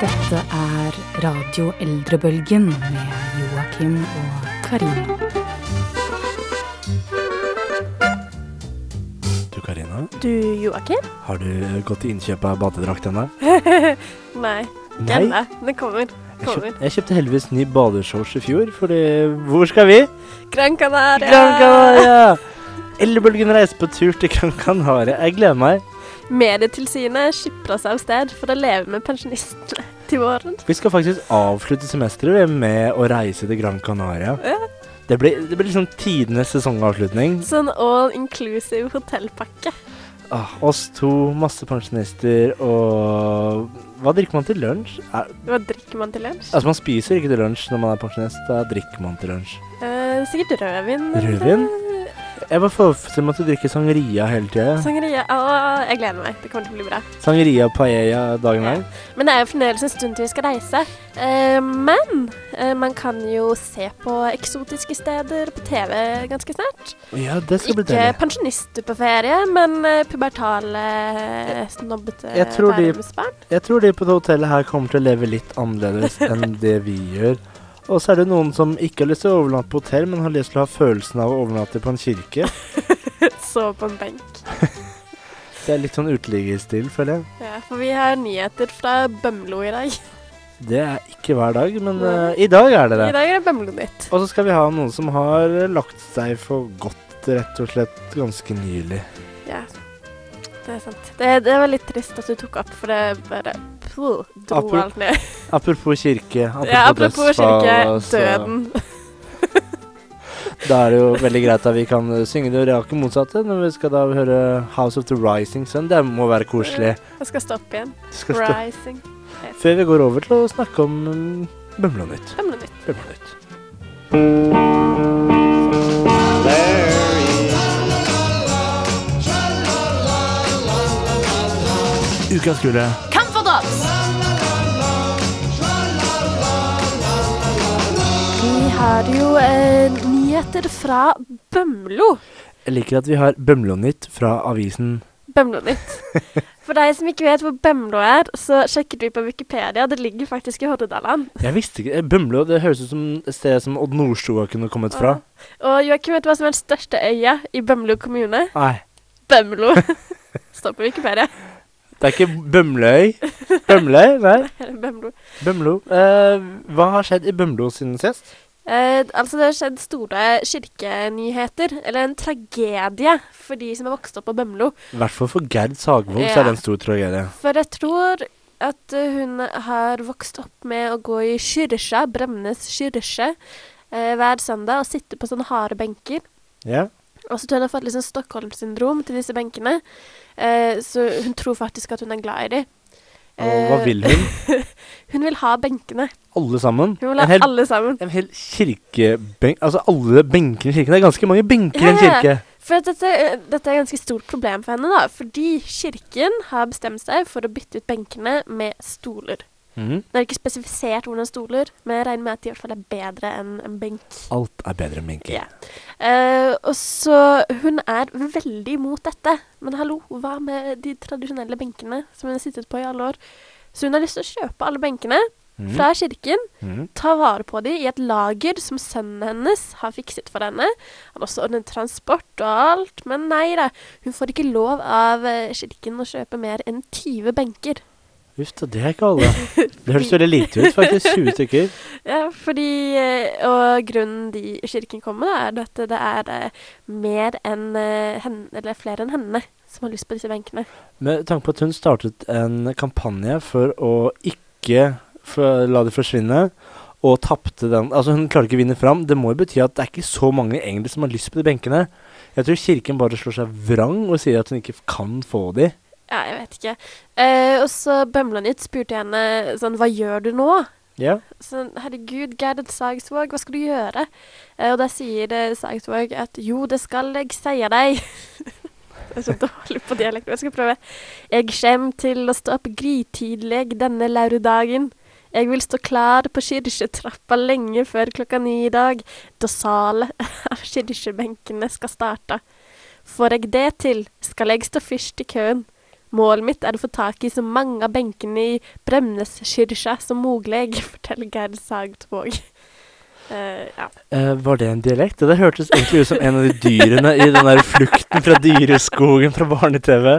Dette er Radio Eldrebølgen med Joakim og Karina. Du Karina, Du, Joakim? har du gått til innkjøp av badedrakt ennå? Nei. Nei. ennå. Det kommer. Jeg, kommer. kjøp, jeg kjøpte heldigvis ny badeshorts i fjor, fordi Hvor skal vi? Gran Canaria! Gran Canaria! Eldrebølgen reiser på tur til Gran Canaria. Jeg gleder meg. Medietilsynet skipper seg av sted for å leve med pensjonistene til våren. Vi skal faktisk avslutte semesteret med å reise til Gran Canaria. Ja. Det blir, det blir liksom tidenes sesongavslutning. Sånn all inclusive hotellpakke. Ah, oss to, masse pensjonister og Hva drikker man til lunsj? Er, Hva drikker man til lunsj? altså, man spiser ikke til lunsj når man er pensjonist. Da drikker man til lunsj. Eh, sikkert rødvin. Rødvin? Jeg bare forestiller meg at du drikker sangria hele tida. Sangria. Å, jeg gleder meg. Det kommer til å bli bra. Sangria paella dagen lang. Men det er jo fremdeles en stund til vi skal reise. Eh, men eh, man kan jo se på eksotiske steder på TV ganske snart. Ja, det skal bli Ikke pensjonister på ferie, men eh, pubertale, snobbete bærumsbarn. Jeg tror de på det hotellet her kommer til å leve litt annerledes enn det vi gjør. Og så er det noen som ikke har lyst til å overnatte på hotell, men har lyst til å ha følelsen av å overnatte på en kirke. Så på en benk. Det er litt sånn uteliggerstil, føler jeg. Ja, for vi har nyheter fra Bømlo i dag. Det er ikke hver dag, men uh, i dag er det det. I dag er det Bømlo-nytt. Og så skal vi ha noen som har lagt seg for godt, rett og slett, ganske nylig. Ja, det er sant. Det, det var litt trist at du tok opp, for det bare puh, dro Apro- alt ned. Apropos kirke, apropos, Ja, apropos kirke, døden. Da er det jo veldig greit at vi kan eh, synge det rake motsatte når vi skal da høre House of the Rising Sun. Det må være koselig. Jeg skal stoppe igjen. Skal stoppe. Rising. Før vi går over til å snakke om um, Bømlo-nytt. Bømlo-nytt. Bømlo-nytt. Ukas kule. Har jo eh, nyheter fra Bømlo. Jeg liker at vi har Bømlo-nytt fra avisen Bømlo-nytt. For deg som ikke vet hvor Bømlo er, så sjekket vi på Wikipedia. Det ligger faktisk i Hordaland. Jeg visste ikke Bømlo det høres ut som et sted som Odd Nordstoga kunne kommet fra. Og Joakim, vet du hva som er den største øya i Bømlo kommune? Nei, Bømlo. Står på Wikipedia. det er ikke Bømløy. Bømløy? Nei, Bømlo. Bømlo. Eh, hva har skjedd i Bømlo siden sist? Eh, altså, det har skjedd store kirkenyheter. Eller en tragedie for de som har vokst opp på Bømlo. I hvert fall for Gerd Sagvold så er det en stor tragedie. For jeg tror at eh, hun har vokst opp med å gå i kyrkja, Bremnes kyrkje, eh, hver søndag og sitte på sånne harde benker. Ja. Og så tror jeg hun har fått litt sånn Stockholm-syndrom til disse benkene. Eh, så hun tror faktisk at hun er glad i dem. Og hva vil hun? Hun vil ha benkene. Alle sammen? Hun vil ha hel, alle sammen. en hel kirkebenk Altså alle benkene i kirken. Det er ganske mange benker i en kirke. For dette, eh, dette er et ganske stort problem for henne, da. Fordi kirken har bestemt seg for å bytte ut benkene med stoler. Mhm. Det er ikke spesifisert hvordan stoler, men jeg regner med at de i hvert fall er bedre enn en benk. Alt er bedre enn benker. Ja. Uh, og så Hun er veldig imot dette. Men hallo, hva med de tradisjonelle benkene som hun har sittet på i alle år? Så hun har lyst til å kjøpe alle benkene mm. fra kirken, mm. ta vare på dem i et lager som sønnen hennes har fikset for henne. Han har også ordnet transport og alt, men nei da. Hun får ikke lov av eh, kirken å kjøpe mer enn 20 benker. Uff da, det er ikke alle. Det høres veldig lite ut, faktisk. 20 stykker. Ja, fordi eh, Og grunnen de kirken kommer med, er at det er eh, mer enn eh, henne, eller flere enn henne som har lyst på disse benkene. Med tanke på at hun startet en kampanje for å ikke for, la det forsvinne, og tapte den Altså, hun klarer ikke å vinne fram. Det må jo bety at det er ikke så mange egentlig som har lyst på de benkene. Jeg tror kirken bare slår seg vrang og sier at hun ikke kan få de. Ja, jeg vet ikke. Eh, og så Bømlanytt spurte henne sånn Hva gjør du nå? Ja. Sånn, herregud, Gerd Sagsvåg, hva skal du gjøre? Eh, og da sier Sagsvåg at jo, det skal jeg seie deg. Jeg er så dårlig på dialekt. men Jeg skal prøve. Jeg kjem til å stå opp grytidlig denne lauredagen. Jeg vil stå klar på kirketrappa lenge før klokka ni i dag, da salet av kirkebenkene skal starte. Får jeg det til, skal jeg stå først i køen. Målet mitt er å få tak i så mange av benkene i Bremneskirka som mulig, forteller Gerd Sagtvåg. Uh, ja. uh, var det en dialekt? Det hørtes egentlig ut som en av de dyrene i den der flukten fra dyreskogen fra barne-TV.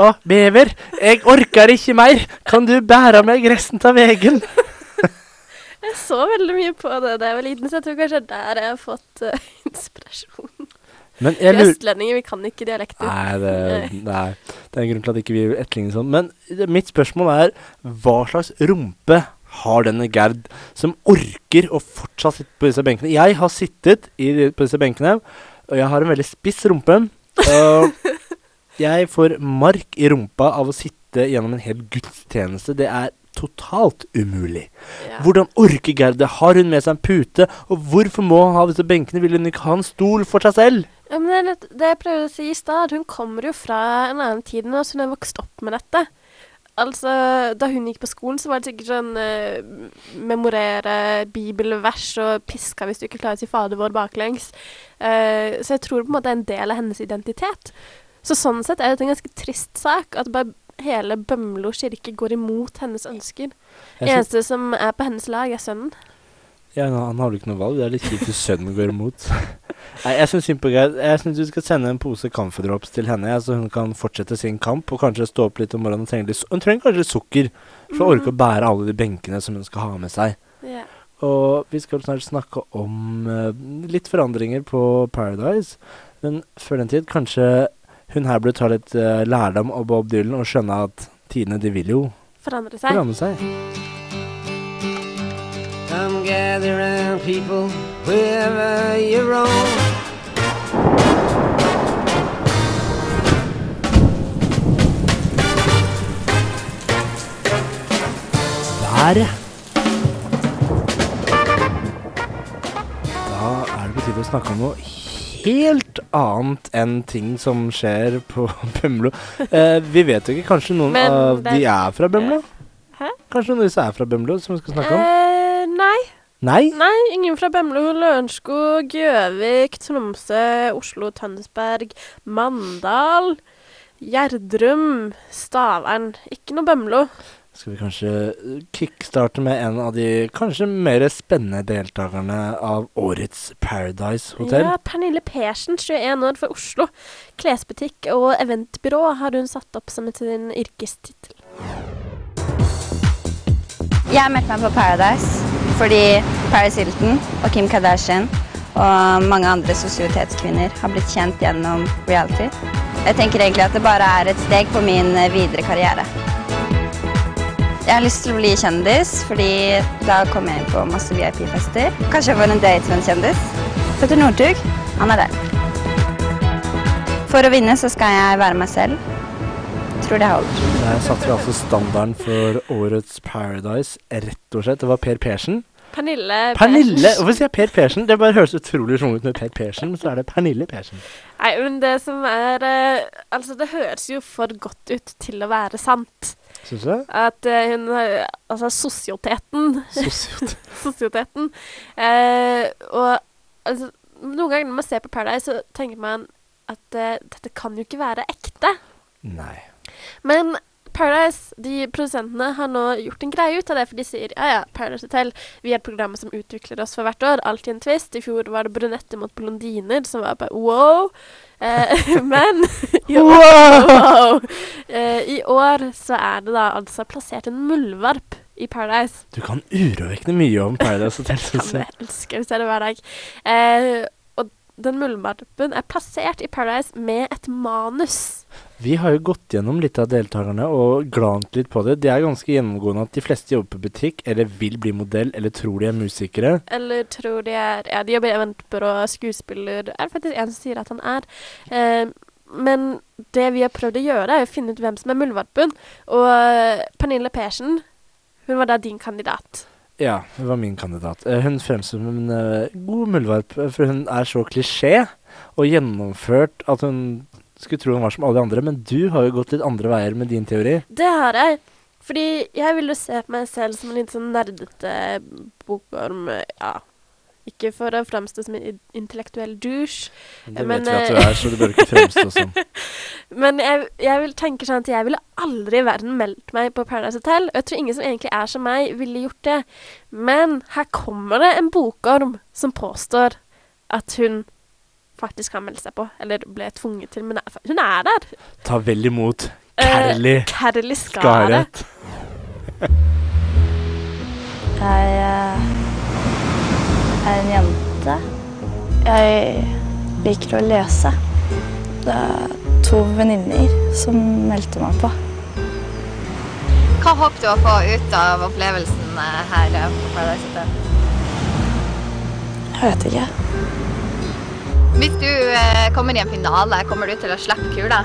Å, bever, jeg orker ikke mer. Kan du bære meg resten av veien? Jeg så veldig mye på det da jeg var liten, så jeg tror kanskje er der jeg har fått uh, inspirasjon. Men Vi jeg er lurer østlendinger, vi kan ikke dialekter. Nei, det, nei, det er en grunn til at ikke vi etterligner sånn. Men det- mitt spørsmål er hva slags rumpe har denne Gerd som orker å fortsatt sitte på disse benkene? Jeg har sittet i, på disse benkene, og jeg har en veldig spiss rumpe. Og jeg får mark i rumpa av å sitte gjennom en hel gudstjeneste. Det er totalt umulig. Ja. Hvordan orker Gerd det? Har hun med seg en pute? Og hvorfor må hun ha disse benkene? Vil hun ikke ha en stol for seg selv? Ja, men det, er det jeg prøvde å si i stad, hun kommer jo fra en annen tid nå, så hun har vokst opp med dette. Altså, Da hun gikk på skolen, så var det sikkert sånn eh, Memorere bibelvers og piska hvis du ikke klarer å si Fader vår baklengs. Eh, så jeg tror på en måte det er en del av hennes identitet. Så sånn sett er det en ganske trist sak at bare hele Bømlo kirke går imot hennes ønsker. Det Eneste som er på hennes lag, er sønnen. ja, han han har vel ikke noe valg. Det er litt kjipt hvis sønnen går imot. Nei, jeg syns synd på Gerd. Jeg syns du skal sende en pose camphordrops til henne, ja, så hun kan fortsette sin kamp og kanskje stå opp litt om morgenen og trenger litt Hun trenger kanskje litt sukker for å orke å bære alle de benkene som hun skal ha med seg. Yeah. Og vi skal snart snakke om uh, litt forandringer på Paradise. Men før den tid, kanskje hun her burde ta litt uh, lærdom av Bob Dylan og skjønne at tidene, de vil jo Forandre seg. forandre seg. Come gather people, wherever you roam. Været. Da er det på tide å snakke om noe helt annet enn ting som skjer på Bømlo. Eh, vi vet jo ikke, kanskje noen Men av det- de er fra Bømlo? Hæ? Kanskje noen av disse er fra Bømlo, som vi skal snakke om? Nei. Nei? Ingen fra Bømlo, Lørenskog, Gjøvik, Tromsø, Oslo, Tønsberg, Mandal, Gjerdrum, Stavern. Ikke noe Bømlo. Skal vi kanskje kickstarte med en av de kanskje mer spennende deltakerne av årets Paradise Hotel? Ja, Pernille Persen, 21 år, fra Oslo. Klesbutikk og eventbyrå har hun satt opp som sin yrkestittel. Jeg meldte meg på Paradise fordi Paris Hilton og Kim Kardashian og mange andre sosialitetskvinner har blitt kjent gjennom reality. Jeg tenker egentlig at det bare er et steg på min videre karriere. Jeg har lyst til å bli kjendis, fordi da kommer jeg inn på masse VIP-fester. Kanskje jeg får en date med en kjendis. Petter Northug, han er der. For å vinne så skal jeg være meg selv. Tror det holder. Der satte vi altså standarden for årets Paradise, rett og slett. Det var Per Persen. Pernille Pernille! Persen. Hvorfor sier jeg Per Persen? Det bare høres utrolig sånn ut med Per Persen, men så er det Pernille Persen. Nei, men det som er eh, Altså, det høres jo for godt ut til å være sant. Syns du? At eh, hun har Altså, sosioteten Sosialt. sosioteten. Eh, og altså, noen ganger når man ser på Paradise, så tenker man at eh, dette kan jo ikke være ekte. Nei. Men Paradise, de produsentene, har nå gjort en greie ut av det, for de sier ja ja, Paradise Hotel, vi er et program som utvikler oss for hvert år. Alltid en twist. I fjor var det brunetter mot blondiner, som var bare wow. Eh, men i år, wow. Eh, I år så er det da altså plassert en muldvarp i Paradise. Du kan urovekkende mye om Paradise Hotel, syns jeg. Jeg elsker å se det hver dag. Eh, den muldvarpen er plassert i Paradise med et manus. Vi har jo gått gjennom litt av deltakerne og glant litt på det. Det er ganske gjennomgående at de fleste jobber på butikk, eller vil bli modell, eller tror de er musikere. Eller tror de er Ja, de jobber i eventbyrå, skuespiller Er det faktisk en som sier at han er. Eh, men det vi har prøvd å gjøre, er å finne ut hvem som er muldvarpen. Og eh, Pernille Persen, hun var da din kandidat. Ja, hun var min kandidat. Eh, Hun fremstår som en eh, god muldvarp, for hun er så klisjé og gjennomført at hun skulle tro hun var som alle de andre. Men du har jo gått litt andre veier med din teori. Det har jeg. Fordi jeg ville se på meg selv som en litt sånn nerdete bokorm. Ja. Ikke for å framstå som en intellektuell douche. Det Men, vet vi at du eh, er, så du bør ikke fremstå sånn. Men jeg, jeg vil tenke sånn at jeg ville aldri i verden meldt meg på Paradise Hotel. Og jeg tror ingen som egentlig er som meg, ville gjort det. Men her kommer det en bokorm som påstår at hun faktisk har meldt seg på. Eller ble tvunget til. Men er- hun er der. Ta vel imot Carly uh, Carly Skaret. Jeg eh, er en jente. Jeg liker å lese. Det er to venninner som meldte meg på. Hva håper du å få ut av opplevelsen eh, her eh, på Paradise Hotel? Jeg vet ikke. Hvis du eh, kommer i en finale, kommer du til å slippe kula?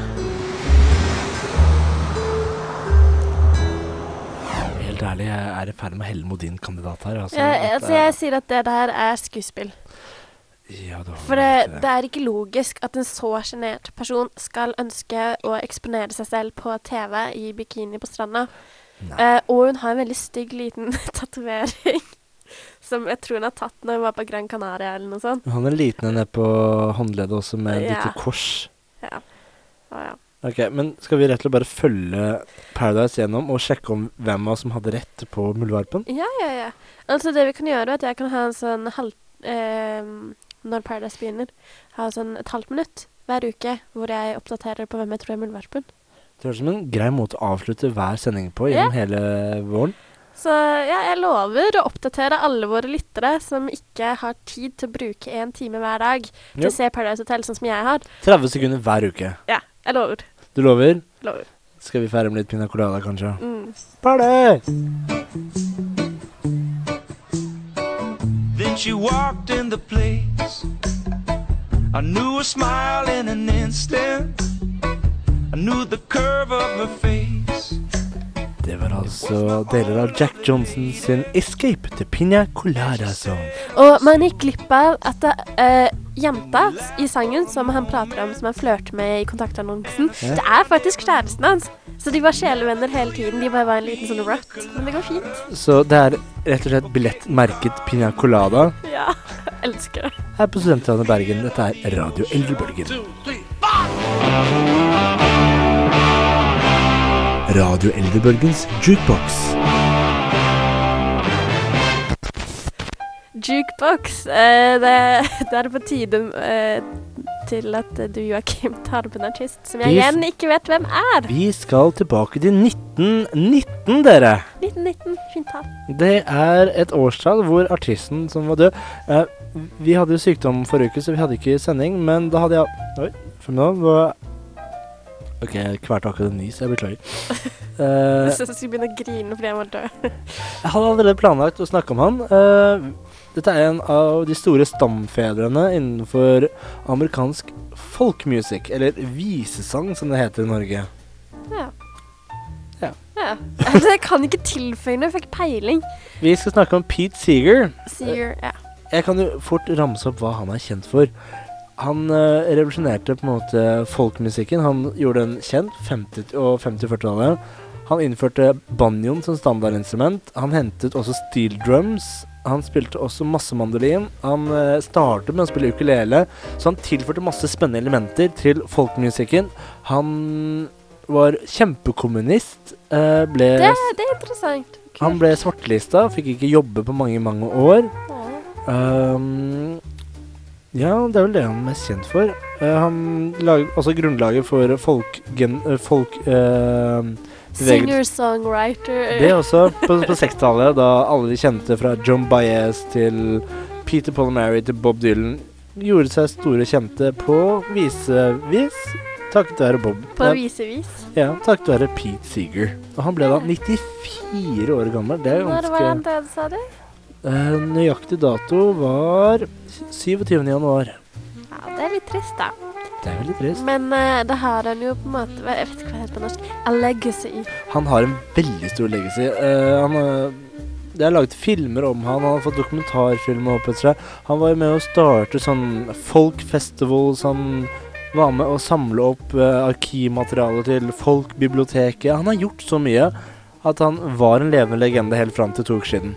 Helt ærlig, jeg er i ferd med å helle mot din kandidat her. Altså, Ja, altså, jeg sier at det der er skuespill. ja, det For det, det. er ikke logisk at en så sjenert person skal ønske å eksponere seg selv på TV i bikini på stranda. Eh, og hun har en veldig stygg liten tatovering. Som jeg tror hun har tatt når hun var på Gran Canaria eller noe sånt. Han er liten nede på håndleddet også, med Ja. lite kors. Ja. Å, ja. Ok, Men skal vi rett og slett bare følge Paradise gjennom og sjekke om hvem av oss som hadde rett på Muldvarpen? ja, ja, ja. Altså, det vi kan gjøre, er at jeg kan ha en sånn halv... Eh, når Paradise begynner, ha sånn et halvt minutt hver uke hvor jeg oppdaterer på hvem jeg tror er muldvarpen. Det høres ut som en grei måte å avslutte hver sending på gjennom hele våren. Så ja, jeg lover å oppdatere alle våre lyttere som ikke har tid til å bruke en time hver dag til å se Paradise Hotel, sånn som jeg har. 30 sekunder hver uke. Ja, jeg lover. Du lover? Lover. Skal vi feire med litt pina colada, kanskje? Mm. Party! Then she walked in the place. I knew a smile in an instant. I knew the curve of her face. Det var altså deler av Jack Johnson sin Escape til Piña Colada Song. Og man gikk glipp av at det, eh, jenta i sangen som han prater om, som han flørter med i kontaktannonsen, Ja. det er faktisk kjæresten hans. Så de var sjelevenner hele tiden. De bare var en liten sånn rut. Men det går fint. Så det er rett og slett billett merket Piña Colada Ja. Elsker det. her på Studentradioen Bergen. Dette er Radio Eldrebølgen. Radio Eldrebølgens jukebox. Jukebox. Eh, det, det er på tide eh, til at du, Joakim, tar opp en artist som jeg Vi- igjen ikke vet hvem er. Vi skal tilbake til 1919, dere. 1919. Fint tall. Det er et årstall hvor artisten som var død eh, Vi hadde jo sykdom forrige uke, så vi hadde ikke sending, men da hadde jeg Oi, for nå var OK, jeg kvalte akkurat en nys, jeg beklager. Uh, jeg syns jeg skulle begynne å grine fordi jeg var død. jeg hadde allerede planlagt å snakke om han. Uh, dette er en av de store stamfedrene innenfor amerikansk folkmusikk, eller visesang som det heter i Norge. Ja. Ja. ja. Altså, jeg kan ikke tilføye noe, jeg fikk peiling. Vi skal snakke om Pete Seeger. Seeger, ja. Jeg kan jo fort ramse opp hva han er kjent for. Han eh, revolusjonerte på en måte folkmusikken. Han gjorde den kjent 50- og 50-40-tallet. Han innførte banjoen som standardinstrument. Han hentet også steel drums. Han spilte også masse mandolin. Han eh, startet med å spille ukulele, så han tilførte masse spennende elementer til folkmusikken. Han var kjempekommunist. eh, ble, Det, det er interessant. Kult. han ble svartelista, fikk ikke jobbe på mange, mange år. Ja. Ehm, ja, det er vel det han er mest kjent for. Uh, han lager, også grunnlaget for folk... Gen, eh, folk uh, Singer-songwriter. Det er også, på, på 60-tallet, da alle de kjente fra John Baez til Peter Polomary til Bob Dylan gjorde seg store kjente på visevis. Takket være Bob. På visevis. ja, takket være Pete Seeger. Og han ble da 94 år gammel. Det er Når var han død, sa du? Eh, nøyaktig dato var 27. januar. Ja, det er litt trist, da. Det er veldig trist. Men uh, det har han jo på en måte Jeg vet ikke hva det heter på norsk. A legacy. Han har en veldig stor legacy. Uh, han, uh, det er laget filmer om han, han har fått dokumentarfilmer opp etter seg. Han var jo med å starte sånn folk så han var med å samle opp uh, arkivmateriale til Folkbiblioteket. Han har gjort så mye at han var en levende legende helt fram til to uker siden.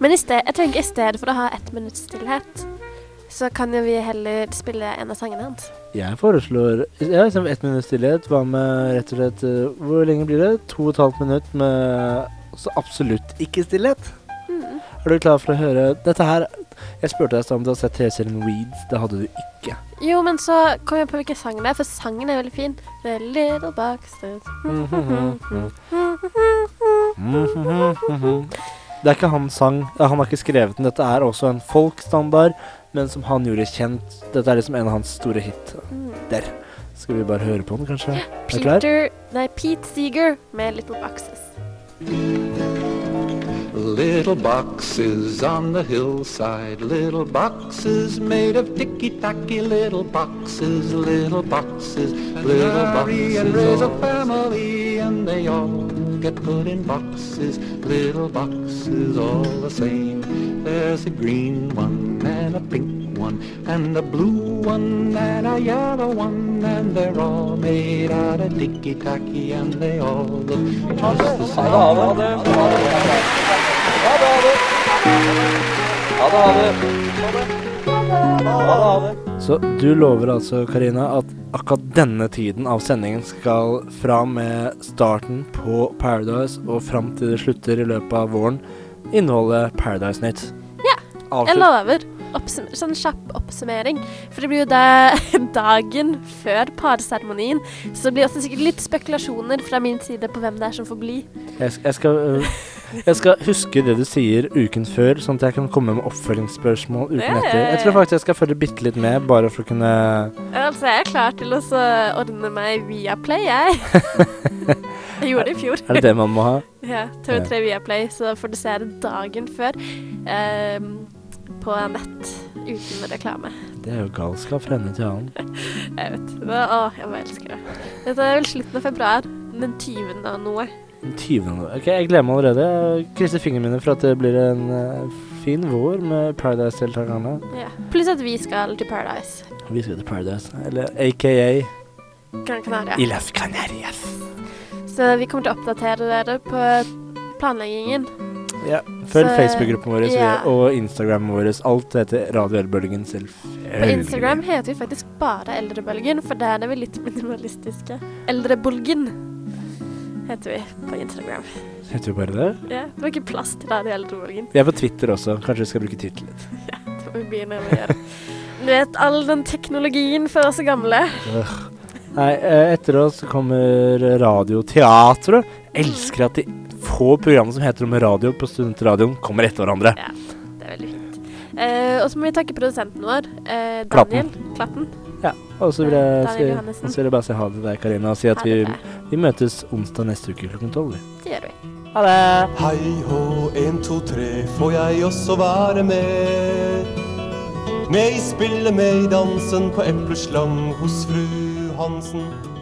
Men sted, jeg tenker i stedet for å ha ett minutts stillhet, så kan jo vi heller spille en av sangene hans. Jeg foreslår Ja, liksom ett minutt stillhet. Hva med rett og slett eh, Hvor lenge blir det? To og et halvt minutt med så absolutt ikke stillhet? Mm. Er du klar for å høre Dette her Jeg spurte deg om du hadde sett TV-serien Weeds. Det hadde du ikke. Jo, men så kom jeg på hvilken sang det er, for sangen er veldig fin. The Little Boxes. Det er ikke hans sang. Han har ikke skrevet den. Dette er også en folkstandard, men som han gjorde kjent. Dette er liksom en av hans store hit. Mm. Der. Skal vi bare høre på den, kanskje? Er klar? Peter Nei, Pete Seeger med Little Boxes. Little boxes on the hillside, little boxes made of ticky-tacky little boxes, little boxes, little boxes. And raise a family and they all get put in boxes, little boxes all the same. There's a green one and a pink one and a blue one and a yellow one and they're all made out of ticky-tacky and they all look just the same. Så du lover altså, Karina, at akkurat denne tiden av sendingen skal fra med starten på Paradise og fram til det slutter i løpet av våren, inneholde Paradise Nytt? Ja, Avslutt. Jeg lover. Sånn kjapp oppsummering. For det blir jo da dagen før parseremonien. Så det blir også sikkert litt spekulasjoner fra min side på hvem det er som får bli. Jeg, jeg, skal, øh, jeg skal huske det du sier uken før, sånn at jeg kan komme med oppfølgingsspørsmål uken etter. Jeg tror faktisk jeg skal følge bitte litt med, bare for å kunne Altså, jeg er klar til å så ordne meg via Play, jeg. jeg gjorde det i fjor. Er det det man må ha? Ja, TV3 Viaplay, så får du se det dagen før. ehm, på nett uten reklame. Det er jo galskap fra ende til annen. Jeg vet. Det, å, jeg bare elsker det. Dette er vel slutten av februar. Den 20. av noe. Den 20. nå. Ok, jeg gleder meg allerede. Jeg krysser fingrene mine for at det blir en uh, fin vår med Paradise-deltakerne. Ja. Pluss at vi skal til Paradise. Vi skal til Paradise, eller aka Gran Canaria. I Las Canarias. Så vi kommer til å oppdatere dere på planleggingen. Ja, følg Facebook-gruppen vår ja. og Instagram vår. Alt heter Radio Eldrebølgen selv. På Instagram heter vi faktisk bare Eldrebølgen, for der er vi litt minimalistiske. Eldrebølgen heter vi på Instagram. Heter vi bare det? Ja, det var ikke plass til Radio Eldrebølgen. Vi er på Twitter også. Kanskje vi skal bruke Twitter litt. Ja, det må vi begynne med å gjøre. Du vet, all den teknologien for oss gamle. Nei, eh, etter oss kommer Radioteatret. Elsker at de få programmet som heter om radio på Studentradioen, kommer etter hverandre. Ja, det er veldig fint. Eh, og så må vi takke produsenten vår, eh, Daniel Klatten. Ja, og så vil jeg, Daniel si, så vil jeg bare si ha det til deg, Karina, og si at vi, vi møtes onsdag neste uke klokken tolv. Det gjør vi. Ha det! Hei hå, en, to, tre, får jeg også være med? Med i spillet, med i dansen, på epleslang hos fru Hansen.